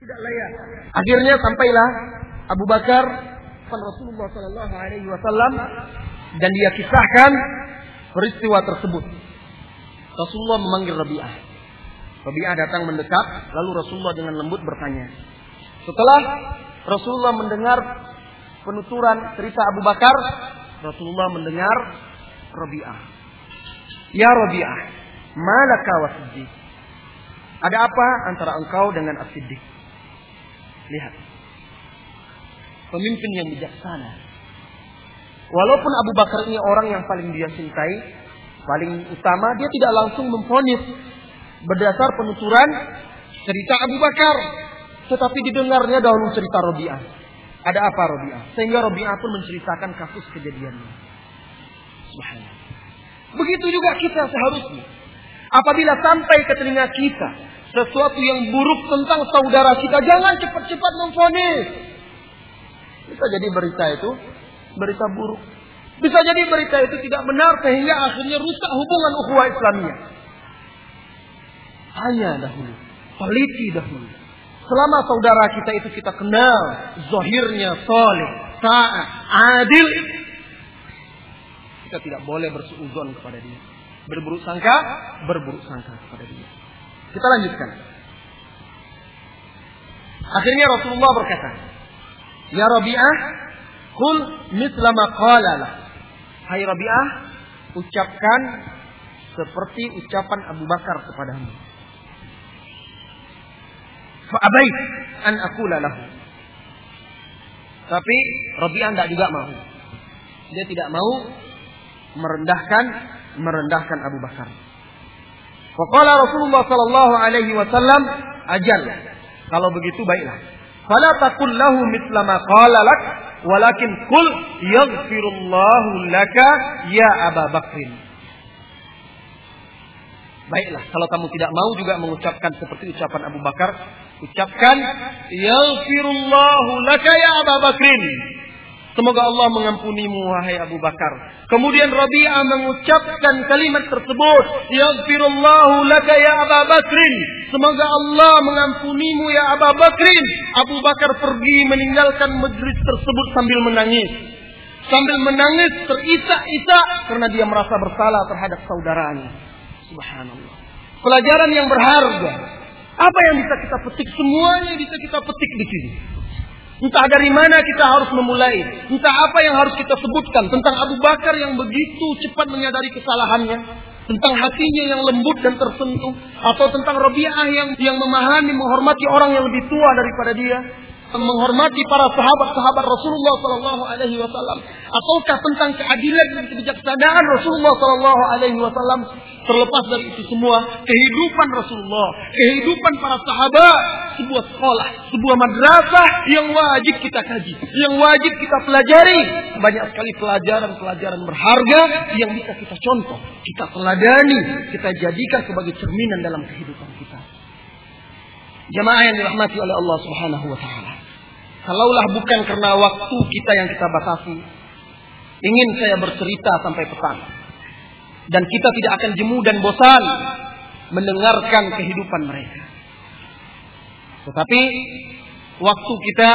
Tidak layak. Akhirnya sampailah Abu Bakar kepada Rasulullah Sallallahu Alaihi Wasallam dan dia kisahkan peristiwa tersebut. Rasulullah memanggil Rabi'ah. Rabi'ah datang mendekat, lalu Rasulullah dengan lembut bertanya. Setelah Rasulullah mendengar penuturan cerita Abu Bakar, Rasulullah mendengar Rabi'ah. Ya Rabi'ah, malaka wa siddiq. Ada apa antara engkau dengan As-Siddiq? Lihat. Pemimpin yang bijaksana. Walaupun Abu Bakar ini orang yang paling dia cintai, paling utama, dia tidak langsung memfonis berdasar penuturan cerita Abu Bakar. Tetapi didengarnya dahulu cerita Robi'ah. Ada apa Robi'ah? Sehingga Robi'ah pun menceritakan kasus kejadiannya. Subhanallah. Begitu juga kita seharusnya. Apabila sampai ke telinga kita sesuatu yang buruk tentang saudara kita, jangan cepat-cepat memfonis. Bisa jadi berita itu berita buruk. Bisa jadi berita itu tidak benar sehingga akhirnya rusak hubungan ukhuwah Islamiyah. Hanya dahulu, teliti dahulu. Selama saudara kita itu kita kenal, zahirnya soleh, taat, adil, kita tidak boleh bersuuzon kepada dia. Berburuk sangka, berburuk sangka kepada dia. Kita lanjutkan. Akhirnya Rasulullah berkata, Ya Rabi'ah, Kul mislama qala Hai Rabi'ah, ucapkan seperti ucapan Abu Bakar kepadamu. Fa'abait an aqula lahu. Tapi Rabi'ah tidak juga mau. Dia tidak mau merendahkan merendahkan Abu Bakar. Faqala Rasulullah sallallahu alaihi wasallam, ajal. Kalau begitu baiklah. Fala taqul lahu mithla ma qala lak, walakin qul yaghfirullahu laka ya Aba Bakrin. Baiklah, kalau kamu tidak mau juga mengucapkan seperti ucapan Abu Bakar, ucapkan yaghfirullahu laka ya Aba Bakrin. Semoga Allah mengampunimu wahai Abu Bakar. Kemudian Rabi'ah mengucapkan kalimat tersebut, Yaghfirullahu laka ya Abu Bakrin. Semoga Allah mengampunimu ya Abu Bakrin. Abu Bakar pergi meninggalkan majlis tersebut sambil menangis. Sambil menangis terisak-isak karena dia merasa bersalah terhadap saudaranya. Subhanallah. Pelajaran yang berharga. Apa yang bisa kita petik? Semuanya bisa kita petik di sini. Entah dari mana kita harus memulai. Entah apa yang harus kita sebutkan tentang Abu Bakar yang begitu cepat menyadari kesalahannya. Tentang hatinya yang lembut dan tersentuh. Atau tentang Rabi'ah yang, yang memahami, menghormati orang yang lebih tua daripada dia menghormati para sahabat-sahabat Rasulullah Sallallahu Alaihi Wasallam, ataukah tentang keadilan dan kebijaksanaan Rasulullah Sallallahu Alaihi Wasallam terlepas dari itu semua kehidupan Rasulullah, kehidupan para sahabat, sebuah sekolah, sebuah madrasah yang wajib kita kaji, yang wajib kita pelajari. Banyak sekali pelajaran-pelajaran berharga yang bisa kita contoh, kita teladani, kita jadikan sebagai cerminan dalam kehidupan kita. Jamaah yang dirahmati oleh Allah Subhanahu wa taala. Kalaulah bukan karena waktu kita yang kita batasi, ingin saya bercerita sampai petang. Dan kita tidak akan jemu dan bosan mendengarkan kehidupan mereka. Tetapi waktu kita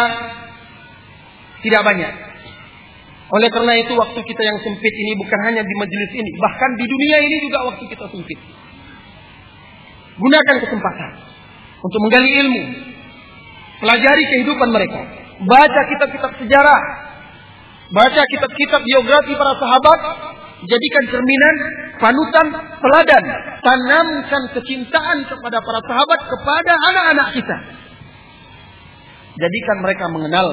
tidak banyak. Oleh karena itu waktu kita yang sempit ini bukan hanya di majelis ini, bahkan di dunia ini juga waktu kita sempit. Gunakan kesempatan untuk menggali ilmu, pelajari kehidupan mereka, baca kitab-kitab sejarah, baca kitab-kitab biografi para sahabat, jadikan cerminan, panutan, teladan, tanamkan kecintaan kepada para sahabat kepada anak-anak kita. Jadikan mereka mengenal,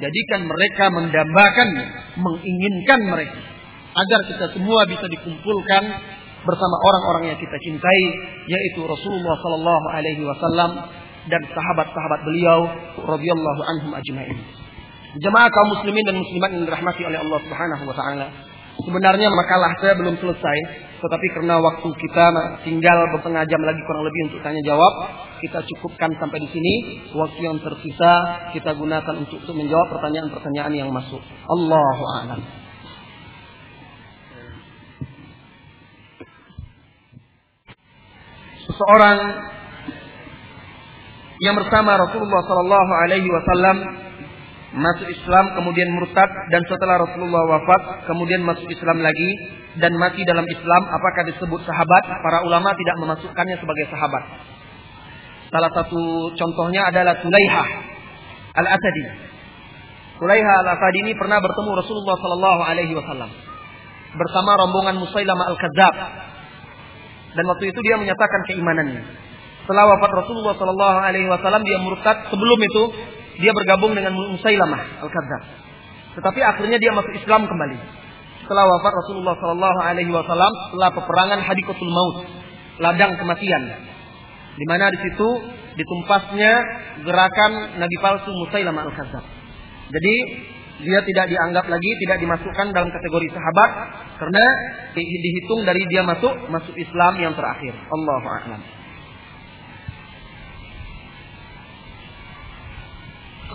jadikan mereka mendambakan, menginginkan mereka. Agar kita semua bisa dikumpulkan bersama orang-orang yang kita cintai yaitu Rasulullah sallallahu alaihi wasallam dan sahabat-sahabat beliau radhiyallahu anhum ajmain. Jemaah kaum muslimin dan muslimat yang dirahmati oleh Allah Subhanahu wa taala. Sebenarnya makalah saya belum selesai, tetapi karena waktu kita tinggal setengah jam lagi kurang lebih untuk tanya jawab, kita cukupkan sampai di sini. Waktu yang tersisa kita gunakan untuk, untuk menjawab pertanyaan-pertanyaan yang masuk. Allahu a'lam. Seseorang yang bersama Rasulullah Sallallahu Alaihi Wasallam masuk Islam kemudian murtad dan setelah Rasulullah wafat kemudian masuk Islam lagi dan mati dalam Islam apakah disebut sahabat? Para ulama tidak memasukkannya sebagai sahabat. Salah satu contohnya adalah Sulaiha Al-Asadi. Sulaiha Al-Asadi ini pernah bertemu Rasulullah Sallallahu Alaihi Wasallam bersama rombongan Musailamah Al-Kadzab. Dan waktu itu dia menyatakan keimanannya. Setelah wafat Rasulullah Sallallahu Alaihi Wasallam dia murtad. Sebelum itu dia bergabung dengan Musailamah Al-Kadzab. Tetapi akhirnya dia masuk Islam kembali. Setelah wafat Rasulullah Sallallahu Alaihi Wasallam, setelah peperangan Hadikotul Maut, ladang kematian, di mana di situ ditumpasnya gerakan Nabi palsu Musailamah Al-Kadzab. Jadi dia tidak dianggap lagi, tidak dimasukkan dalam kategori sahabat karena dihitung dari dia masuk masuk Islam yang terakhir. Allahu a'lam.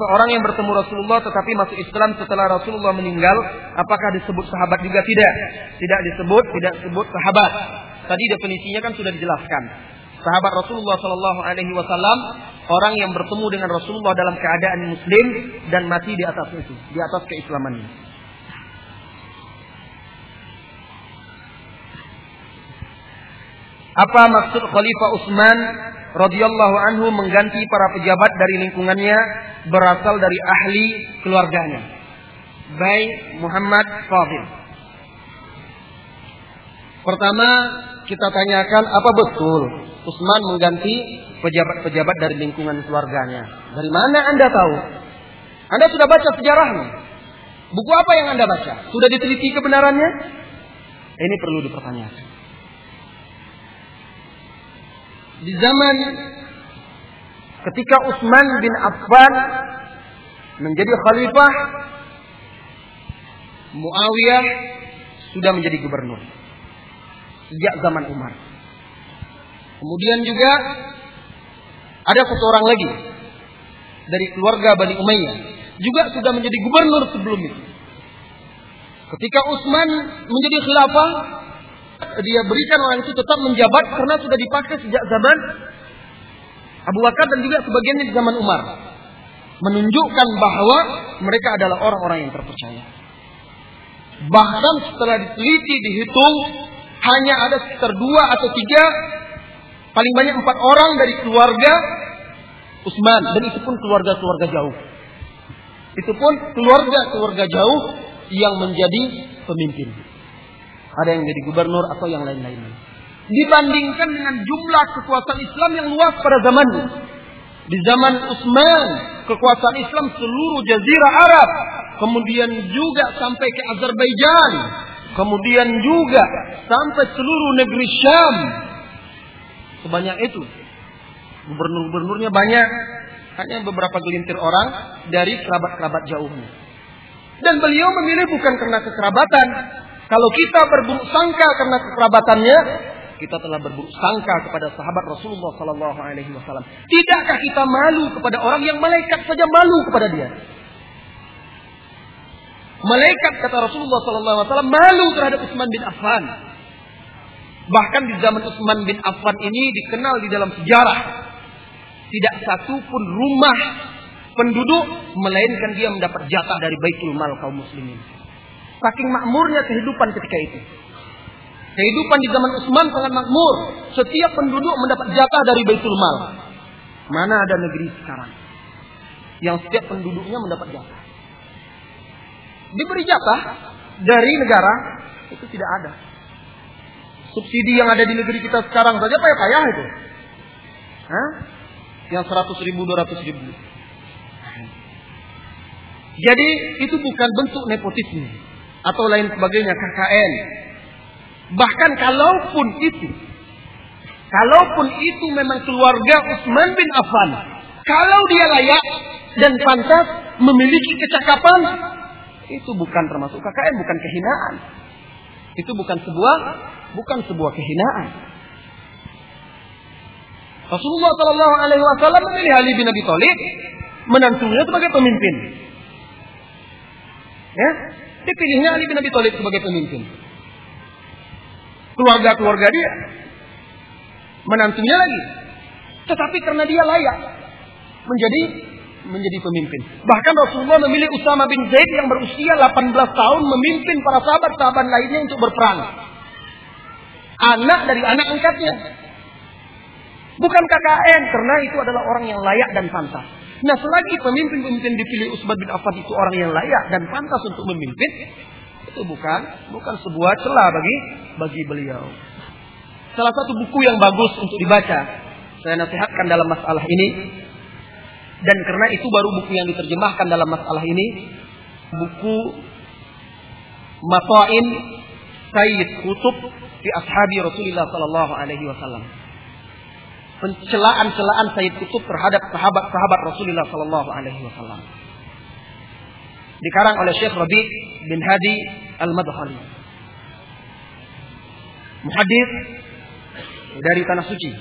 Seorang yang bertemu Rasulullah tetapi masuk Islam setelah Rasulullah meninggal, apakah disebut sahabat juga tidak? Tidak disebut, tidak disebut sahabat. Tadi definisinya kan sudah dijelaskan sahabat Rasulullah Shallallahu Alaihi Wasallam orang yang bertemu dengan Rasulullah dalam keadaan Muslim dan mati di atas itu, di atas keislamannya. Apa maksud Khalifah Utsman radhiyallahu anhu mengganti para pejabat dari lingkungannya berasal dari ahli keluarganya? Baik Muhammad Fadil. Pertama, kita tanyakan apa betul Utsman mengganti pejabat-pejabat dari lingkungan keluarganya. Dari mana Anda tahu? Anda sudah baca sejarahnya. Buku apa yang Anda baca? Sudah diteliti kebenarannya? Ini perlu dipertanyakan. Di zaman ketika Utsman bin Affan menjadi khalifah, Muawiyah sudah menjadi gubernur sejak zaman Umar. Kemudian juga ada satu orang lagi dari keluarga Bani Umayyah juga sudah menjadi gubernur sebelum itu. Ketika Utsman menjadi khilafah, dia berikan orang itu tetap menjabat karena sudah dipakai sejak zaman Abu Bakar dan juga sebagiannya di zaman Umar. Menunjukkan bahwa mereka adalah orang-orang yang terpercaya. Bahkan setelah diteliti, dihitung, hanya ada sekitar dua atau tiga, paling banyak empat orang dari keluarga Utsman dan itu pun keluarga-keluarga jauh. Itu pun keluarga-keluarga jauh yang menjadi pemimpin. Ada yang jadi gubernur atau yang lain-lainnya. Dibandingkan dengan jumlah kekuasaan Islam yang luas pada zamannya. Di zaman Utsman, kekuasaan Islam seluruh jazirah Arab, kemudian juga sampai ke Azerbaijan, Kemudian juga sampai seluruh negeri Syam. Sebanyak itu. Gubernur-gubernurnya banyak. Hanya beberapa gelintir orang dari kerabat-kerabat jauhnya. Dan beliau memilih bukan karena kekerabatan. Kalau kita berburuk sangka karena kekerabatannya, kita telah berburuk sangka kepada sahabat Rasulullah Sallallahu Alaihi Wasallam. Tidakkah kita malu kepada orang yang malaikat saja malu kepada dia? Malaikat kata Rasulullah SAW malu terhadap Utsman bin Affan. Bahkan di zaman Utsman bin Affan ini dikenal di dalam sejarah tidak satu pun rumah penduduk melainkan dia mendapat jatah dari baitul mal kaum muslimin. Saking makmurnya kehidupan ketika itu. Kehidupan di zaman Utsman sangat makmur. Setiap penduduk mendapat jatah dari baitul mal. Mana ada negeri sekarang yang setiap penduduknya mendapat jatah diberi jatah dari negara itu tidak ada. Subsidi yang ada di negeri kita sekarang saja payah-payah itu. Hah? Yang 100 ribu, 200 ribu. Jadi itu bukan bentuk nepotisme atau lain sebagainya KKN. Bahkan kalaupun itu, kalaupun itu memang keluarga Utsman bin Affan, kalau dia layak dan pantas memiliki kecakapan, itu bukan termasuk KKN, bukan kehinaan. Itu bukan sebuah bukan sebuah kehinaan. Rasulullah Shallallahu Alaihi Wasallam memilih Ali bin Abi Thalib menantunya sebagai pemimpin. Ya, dipilihnya Ali bin Abi Thalib sebagai pemimpin. Keluarga-keluarga dia menantunya lagi. Tetapi karena dia layak, menjadi menjadi pemimpin. Bahkan Rasulullah memilih Usama bin Zaid yang berusia 18 tahun memimpin para sahabat-sahabat lainnya untuk berperang. Anak dari anak angkatnya. Bukan KKN karena itu adalah orang yang layak dan pantas. Nah, selagi pemimpin-pemimpin dipilih Utsman bin Affan itu orang yang layak dan pantas untuk memimpin, itu bukan bukan sebuah celah bagi bagi beliau. Salah satu buku yang bagus untuk dibaca, saya nasihatkan dalam masalah ini dan karena itu baru buku yang diterjemahkan dalam masalah ini buku Mata'in Sayyid Kutub di ashabi Rasulullah sallallahu alaihi wasallam. Pencelaan-celaan Sayyid Kutub terhadap sahabat-sahabat Rasulullah sallallahu alaihi wasallam. Dikarang oleh Syekh Rabi bin Hadi Al-Madkhali. Muhadis dari tanah suci.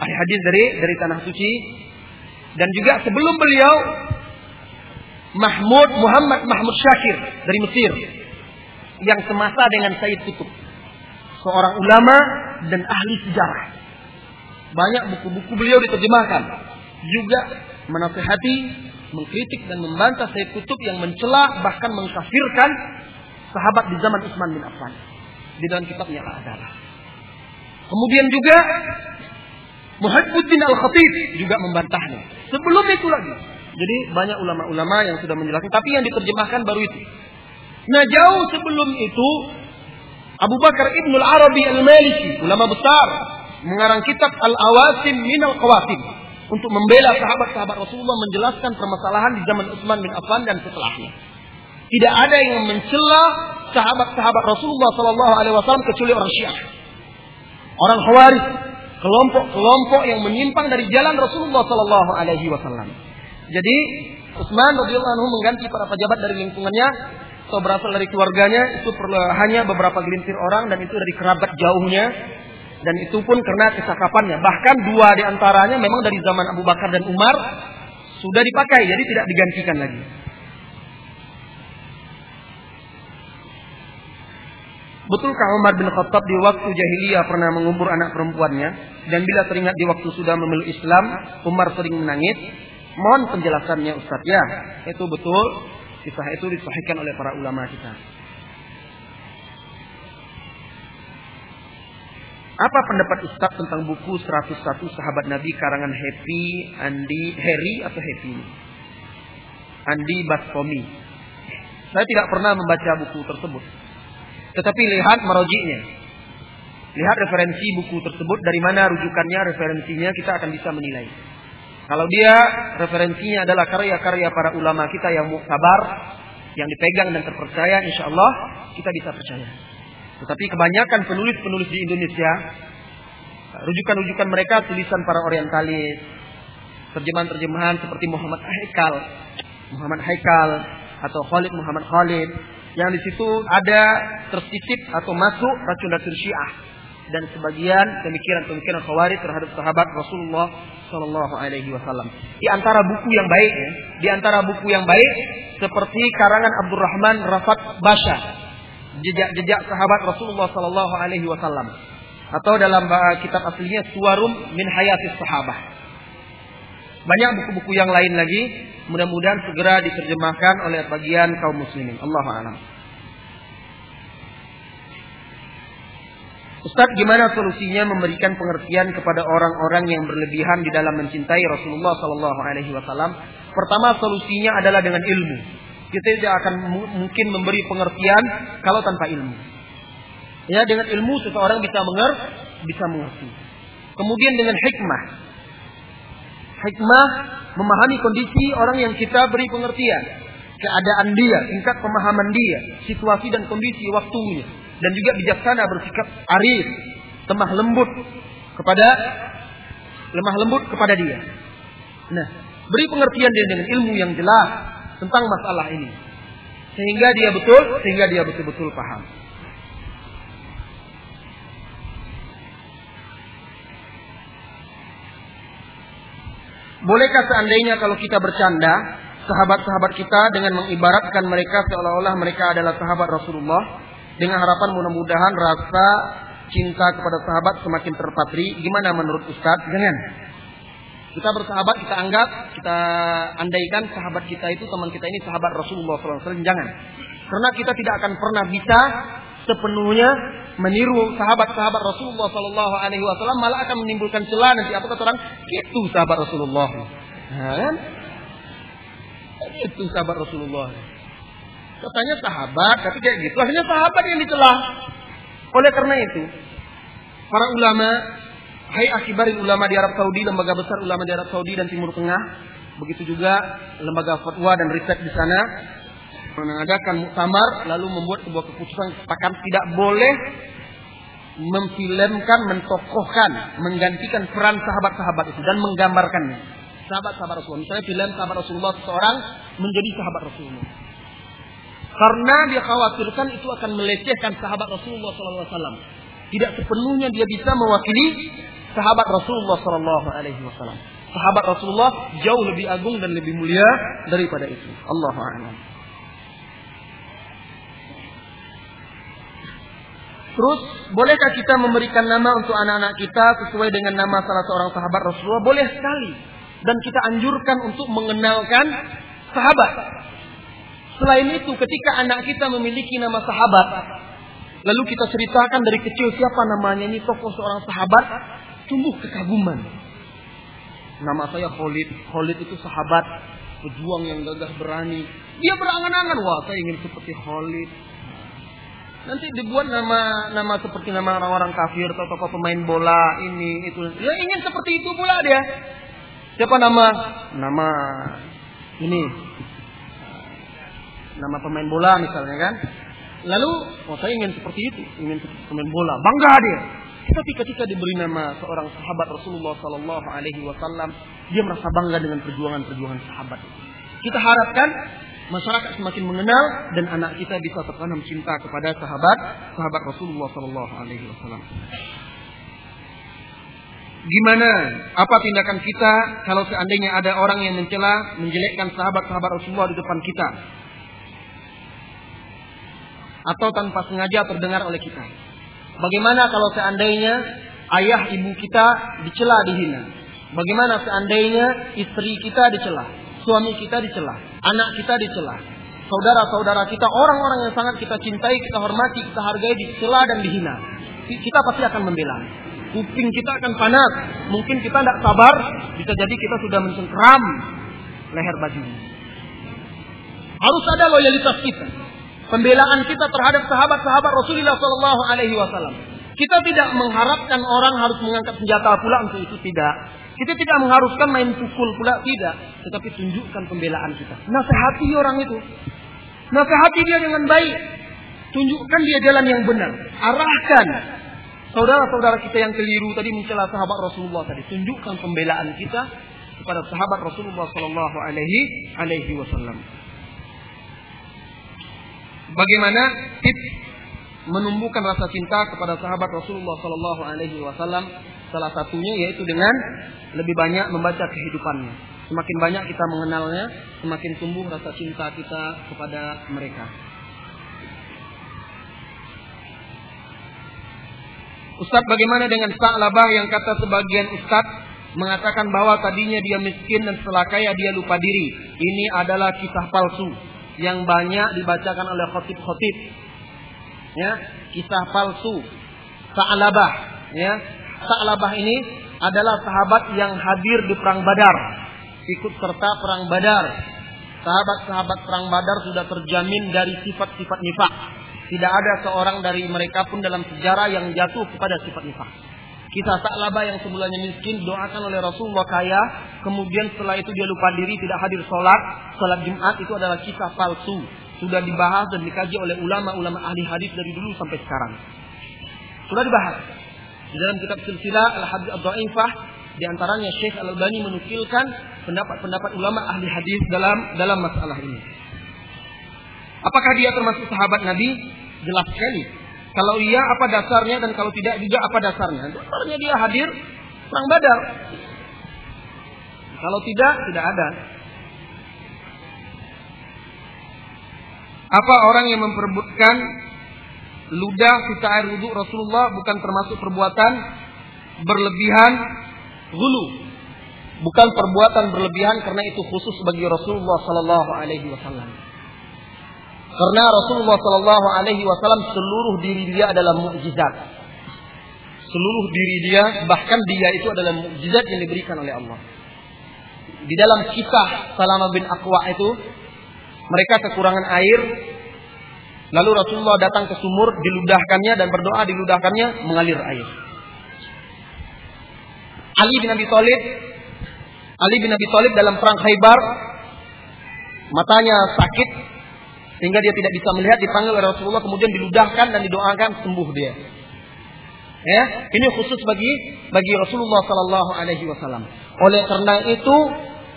Ahli hadis dari dari tanah suci dan juga sebelum beliau Mahmud Muhammad Mahmud Syakir dari Mesir yang semasa dengan Said Kutub. Seorang ulama dan ahli sejarah. Banyak buku-buku beliau diterjemahkan. Juga menasihati, mengkritik dan membantah Said Kutub yang mencela bahkan mengkafirkan sahabat di zaman Utsman bin Affan. Di dalam kitabnya adalah. Kemudian juga Muhibbuddin Al-Khatib juga membantahnya. Sebelum itu lagi. Jadi banyak ulama-ulama yang sudah menjelaskan. Tapi yang diterjemahkan baru itu. Nah jauh sebelum itu. Abu Bakar Ibn Al-Arabi Al-Maliki. Ulama besar. Mengarang kitab Al-Awasim Min Al-Qawasim. Untuk membela sahabat-sahabat Rasulullah. Menjelaskan permasalahan di zaman Utsman bin Affan dan setelahnya. Tidak ada yang mencela sahabat-sahabat Rasulullah Sallallahu Alaihi Wasallam kecuali orang Syiah, orang Khawarij, kelompok-kelompok yang menyimpang dari jalan Rasulullah Sallallahu Alaihi Wasallam. Jadi Utsman radhiyallahu anhu mengganti para pejabat dari lingkungannya atau berasal dari keluarganya itu hanya beberapa gelintir orang dan itu dari kerabat jauhnya dan itu pun karena kecakapannya. Bahkan dua di antaranya memang dari zaman Abu Bakar dan Umar sudah dipakai jadi tidak digantikan lagi. Betulkah Umar bin Khattab di waktu jahiliyah pernah mengubur anak perempuannya? Dan bila teringat di waktu sudah memeluk Islam, Umar sering menangis. Mohon penjelasannya Ustaz. Ya, itu betul. Kisah itu disahihkan oleh para ulama kita. Apa pendapat Ustaz tentang buku 101 sahabat Nabi karangan Happy, Andi, Harry atau Happy? Andi Bastomi. Saya tidak pernah membaca buku tersebut. Tetapi lihat merojinya. Lihat referensi buku tersebut dari mana rujukannya, referensinya kita akan bisa menilai. Kalau dia referensinya adalah karya-karya para ulama kita yang muktabar, yang dipegang dan terpercaya, insya Allah kita bisa percaya. Tetapi kebanyakan penulis-penulis di Indonesia, rujukan-rujukan mereka tulisan para orientalis, terjemahan-terjemahan seperti Muhammad Haikal, Muhammad Haikal atau Khalid Muhammad Khalid, yang di situ ada tersisip atau masuk racun-racun Syiah dan sebagian pemikiran-pemikiran Khawarij terhadap sahabat Rasulullah Shallallahu Alaihi Wasallam. Di antara buku yang baik, ya, di antara buku yang baik seperti karangan Abdurrahman Rafat Basha, jejak-jejak sahabat Rasulullah Shallallahu Alaihi Wasallam, atau dalam kitab aslinya Suwarum min Hayatis Sahabah. Banyak buku-buku yang lain lagi Mudah-mudahan segera diterjemahkan oleh bagian kaum muslimin. Allah a'lam. Ustaz, gimana solusinya memberikan pengertian kepada orang-orang yang berlebihan di dalam mencintai Rasulullah Sallallahu Alaihi Wasallam? Pertama, solusinya adalah dengan ilmu. Kita tidak akan mungkin memberi pengertian kalau tanpa ilmu. Ya, dengan ilmu seseorang bisa mengerti, bisa mengerti. Kemudian dengan hikmah. Hikmah memahami kondisi orang yang kita beri pengertian, keadaan dia, tingkat pemahaman dia, situasi dan kondisi waktunya, dan juga bijaksana bersikap arif, lemah lembut kepada lemah lembut kepada dia. Nah, beri pengertian dia dengan ilmu yang jelas tentang masalah ini. Sehingga dia betul, sehingga dia betul-betul paham. Bolehkah seandainya kalau kita bercanda sahabat-sahabat kita dengan mengibaratkan mereka seolah-olah mereka adalah sahabat Rasulullah dengan harapan mudah-mudahan rasa cinta kepada sahabat semakin terpatri. Gimana menurut Ustaz? Jangan. Kita bersahabat, kita anggap, kita andaikan sahabat kita itu teman kita ini sahabat Rasulullah SAW. Jangan. Karena kita tidak akan pernah bisa sepenuhnya meniru sahabat-sahabat Rasulullah Sallallahu Alaihi Wasallam malah akan menimbulkan celah nanti. Apa kata orang? Itu sahabat Rasulullah. Nah, kan? Itu sahabat Rasulullah. Katanya sahabat tapi kayak gitu. Akhirnya sahabat yang dicela. Oleh karena itu para ulama Hai akibarin ulama di Arab Saudi, lembaga besar ulama di Arab Saudi dan Timur Tengah, begitu juga lembaga fatwa dan riset di sana, mengadakan muktamar lalu membuat sebuah keputusan sepakat tidak boleh memfilmkan, mentokohkan, menggantikan peran sahabat-sahabat itu dan menggambarkannya. Sahabat-sahabat Rasulullah. Misalnya film sahabat Rasulullah seseorang menjadi sahabat Rasulullah. Karena dia khawatirkan itu akan melecehkan sahabat Rasulullah SAW. Tidak sepenuhnya dia bisa mewakili sahabat Rasulullah SAW. Sahabat Rasulullah jauh lebih agung dan lebih mulia daripada itu. Allah a'lam. Terus, bolehkah kita memberikan nama untuk anak-anak kita sesuai dengan nama salah seorang sahabat Rasulullah? Boleh sekali. Dan kita anjurkan untuk mengenalkan sahabat. Selain itu, ketika anak kita memiliki nama sahabat, lalu kita ceritakan dari kecil siapa namanya ini tokoh seorang sahabat, tumbuh kekaguman. Nama saya Khalid. Khalid itu sahabat, pejuang yang gagah berani. Dia berangan-angan, wah saya ingin seperti Khalid. Nanti dibuat nama nama seperti nama orang-orang kafir atau tokoh pemain bola ini itu. Ya ingin seperti itu pula dia. Siapa nama? Nama ini. Nama pemain bola misalnya kan. Lalu, oh saya ingin seperti itu, ingin seperti pemain bola. Bangga dia. Tapi ketika diberi nama seorang sahabat Rasulullah Sallallahu Alaihi Wasallam, dia merasa bangga dengan perjuangan-perjuangan sahabat. Kita harapkan masyarakat semakin mengenal dan anak kita bisa tertanam cinta kepada sahabat sahabat Rasulullah Sallallahu Alaihi Wasallam. Gimana? Apa tindakan kita kalau seandainya ada orang yang mencela, menjelekkan sahabat-sahabat Rasulullah di depan kita? Atau tanpa sengaja terdengar oleh kita? Bagaimana kalau seandainya ayah ibu kita dicela dihina? Bagaimana seandainya istri kita dicela? Suami kita dicela, anak kita dicela, saudara-saudara kita, orang-orang yang sangat kita cintai, kita hormati, kita hargai dicela dan dihina. Kita pasti akan membela. Kuping kita akan panas. Mungkin kita tidak sabar, bisa jadi kita sudah mencengkram leher baju. Harus ada loyalitas kita. Pembelaan kita terhadap sahabat-sahabat Rasulullah Sallallahu Alaihi Wasallam. Kita tidak mengharapkan orang harus mengangkat senjata pula untuk itu tidak. Kita tidak mengharuskan main pukul pula tidak, tetapi tunjukkan pembelaan kita. Nasihati orang itu. Nasihati dia dengan baik. Tunjukkan dia jalan yang benar. Arahkan saudara-saudara kita yang keliru tadi mencela sahabat Rasulullah tadi. Tunjukkan pembelaan kita kepada sahabat Rasulullah Sallallahu Alaihi Alaihi Wasallam. Bagaimana tips menumbuhkan rasa cinta kepada sahabat Rasulullah Sallallahu Alaihi Wasallam? Salah satunya yaitu dengan lebih banyak membaca kehidupannya. Semakin banyak kita mengenalnya, semakin tumbuh rasa cinta kita kepada mereka. Ustadz bagaimana dengan Sa'labah yang kata sebagian Ustadz mengatakan bahwa tadinya dia miskin dan setelah kaya dia lupa diri. Ini adalah kisah palsu yang banyak dibacakan oleh khotib-khotib. Ya, kisah palsu. Sa'labah, ya. Sa'labah ini adalah sahabat yang hadir di perang Badar, ikut serta perang Badar. Sahabat-sahabat perang Badar sudah terjamin dari sifat-sifat nifak. Tidak ada seorang dari mereka pun dalam sejarah yang jatuh kepada sifat nifak. Kisah Sa'labah yang sebelumnya miskin doakan oleh Rasulullah kaya, kemudian setelah itu dia lupa diri tidak hadir sholat, sholat Jumat itu adalah kisah palsu. Sudah dibahas dan dikaji oleh ulama-ulama ahli hadis dari dulu sampai sekarang. Sudah dibahas. Di dalam kitab silsilah Al-Hadis Ad-Dhaifah di antaranya Syekh Al-Albani menukilkan pendapat-pendapat ulama ahli hadis dalam dalam masalah ini. Apakah dia termasuk sahabat Nabi? Jelas sekali. Kalau iya apa dasarnya dan kalau tidak juga apa dasarnya? Dasarnya dia hadir perang Badar. Kalau tidak, tidak ada. Apa orang yang memperebutkan ludah sisa air wudhu Rasulullah bukan termasuk perbuatan berlebihan gulu. bukan perbuatan berlebihan karena itu khusus bagi Rasulullah sallallahu alaihi wasallam. Karena Rasulullah sallallahu alaihi wasallam seluruh diri dia adalah mukjizat. Seluruh diri dia bahkan dia itu adalah mukjizat yang diberikan oleh Allah. Di dalam kisah Salama bin Aqwa itu mereka kekurangan air lalu Rasulullah datang ke sumur diludahkannya dan berdoa diludahkannya mengalir air. Ali bin Abi Thalib Ali bin Abi Thalib dalam perang Khaybar matanya sakit sehingga dia tidak bisa melihat dipanggil oleh Rasulullah kemudian diludahkan dan didoakan sembuh dia. Ya, ini khusus bagi bagi Rasulullah Sallallahu Alaihi Wasallam. Oleh karena itu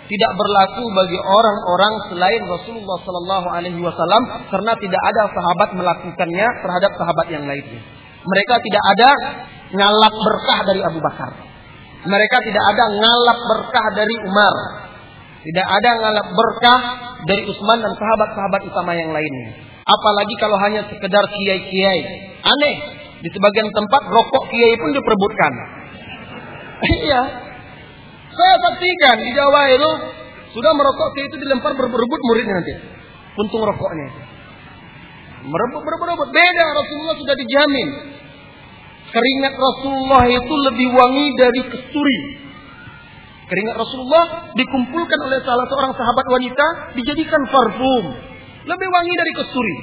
tidak berlaku bagi orang-orang selain Rasulullah Sallallahu Alaihi Wasallam karena tidak ada sahabat melakukannya terhadap sahabat yang lainnya. Mereka tidak ada ngalap berkah dari Abu Bakar. Mereka tidak ada ngalap berkah dari Umar. Tidak ada ngalap berkah dari Utsman dan sahabat-sahabat utama yang lainnya. Apalagi kalau hanya sekedar kiai-kiai. Aneh. Di sebagian tempat rokok kiai pun diperebutkan. Iya. Saya saksikan di Jawa itu sudah merokok kiai itu dilempar berebut muridnya nanti. Puntung rokoknya. Merebut, berebut. Beda Rasulullah sudah dijamin Keringat Rasulullah itu lebih wangi dari kesturi. Keringat Rasulullah dikumpulkan oleh salah seorang sahabat wanita dijadikan parfum. Lebih wangi dari kesturi.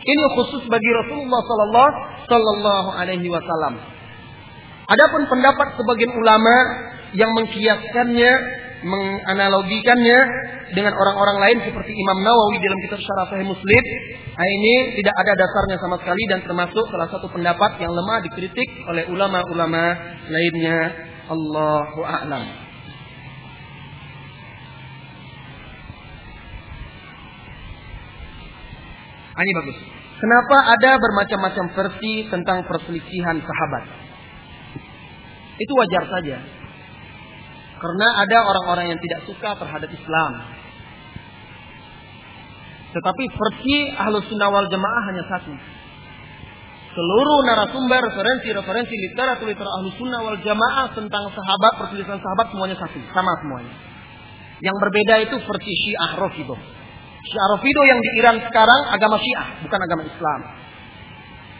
Ini khusus bagi Rasulullah sallallahu alaihi wasallam. Adapun pendapat sebagian ulama yang mengkiaskannya menganalogikannya dengan orang-orang lain seperti Imam Nawawi dalam kitab Syarah Sahih Muslim. Nah, ini tidak ada dasarnya sama sekali dan termasuk salah satu pendapat yang lemah dikritik oleh ulama-ulama lainnya. Allahu a'lam. Ah, ini bagus. Kenapa ada bermacam-macam versi tentang perselisihan sahabat? Itu wajar saja. Karena ada orang-orang yang tidak suka terhadap Islam. Tetapi versi Ahlus Sunnah wal Jamaah hanya satu. Seluruh narasumber, referensi-referensi literatur literatur Ahlus Sunnah wal Jamaah tentang sahabat, perselisihan sahabat semuanya satu, sama semuanya. Yang berbeda itu versi Syiah Rafidah. Syiah Rafidah yang di Iran sekarang agama Syiah, bukan agama Islam.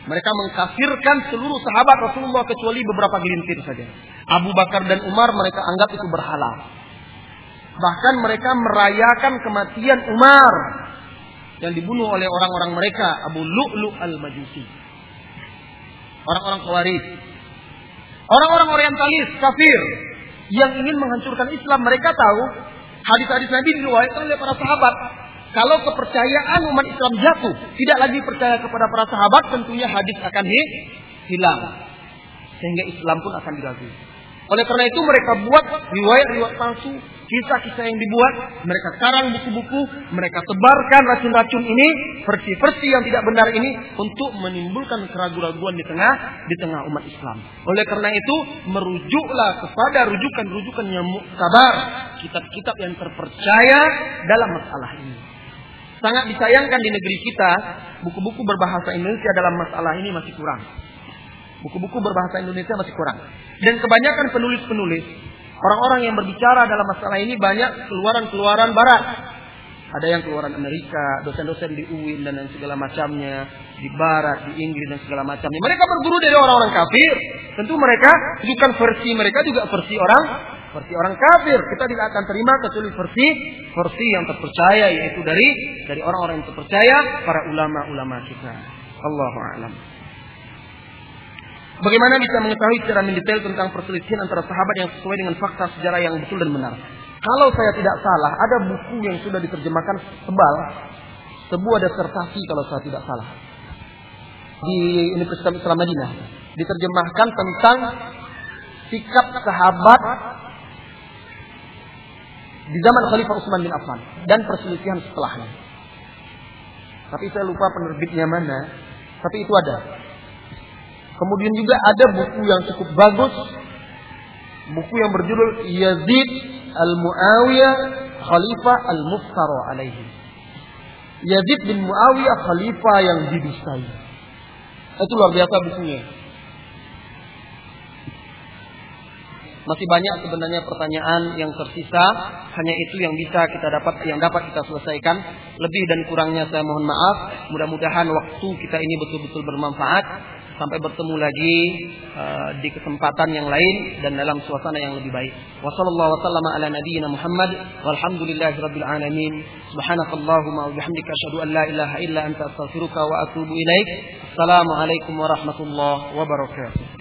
Mereka mengkafirkan seluruh sahabat Rasulullah kecuali beberapa gelintir saja. Abu Bakar dan Umar mereka anggap itu berhala. Bahkan mereka merayakan kematian Umar yang dibunuh oleh orang-orang mereka Abu Lu'lu al-Majusi. Orang-orang Khawarij. Orang-orang orientalis kafir yang ingin menghancurkan Islam mereka tahu hadis-hadis Nabi diriwayatkan oleh para sahabat kalau kepercayaan umat Islam jatuh, tidak lagi percaya kepada para sahabat, tentunya hadis akan hilang. Sehingga Islam pun akan diragu. Oleh karena itu mereka buat riwayat-riwayat palsu, kisah-kisah yang dibuat, mereka karang buku-buku, mereka tebarkan racun-racun ini, versi-versi yang tidak benar ini untuk menimbulkan keraguan-raguan di tengah di tengah umat Islam. Oleh karena itu, merujuklah kepada rujukan-rujukan yang muktabar, kitab-kitab yang terpercaya dalam masalah ini. Sangat disayangkan di negeri kita, buku-buku berbahasa Indonesia dalam masalah ini masih kurang. Buku-buku berbahasa Indonesia masih kurang. Dan kebanyakan penulis-penulis, orang-orang yang berbicara dalam masalah ini banyak keluaran-keluaran barat. Ada yang keluaran Amerika, dosen-dosen di UIN dan segala macamnya, di barat, di Inggris dan segala macamnya. Mereka berguru dari orang-orang kafir. Tentu mereka bukan versi mereka juga versi orang versi orang kafir. Kita tidak akan terima kecuali versi versi yang terpercaya yaitu dari dari orang-orang yang terpercaya para ulama-ulama kita. Allahu a'lam. Bagaimana bisa mengetahui secara mendetail tentang perselisihan antara sahabat yang sesuai dengan fakta sejarah yang betul dan benar? Kalau saya tidak salah, ada buku yang sudah diterjemahkan tebal, sebuah disertasi kalau saya tidak salah di Universitas Islam Madinah diterjemahkan tentang sikap sahabat di zaman Khalifah Utsman bin Affan dan perselisihan setelahnya. Tapi saya lupa penerbitnya mana. Tapi itu ada. Kemudian juga ada buku yang cukup bagus. Buku yang berjudul Yazid Al-Muawiyah Khalifah Al-Muftara alaihi. Yazid bin Muawiyah Khalifah yang didustai. Itu luar biasa bukunya. Masih banyak sebenarnya pertanyaan yang tersisa. Hanya itu yang bisa kita dapat yang dapat kita selesaikan. Lebih dan kurangnya saya mohon maaf. Mudah-mudahan waktu kita ini betul-betul bermanfaat. Sampai bertemu lagi uh, di kesempatan yang lain dan dalam suasana yang lebih baik. Wassallallahu wasallam ala nabiyyina Muhammad alamin. Subhanakallahumma wa bihamdika asyhadu an la ilaha illa anta astaghfiruka wa atubu ilaik. Assalamualaikum warahmatullahi wabarakatuh.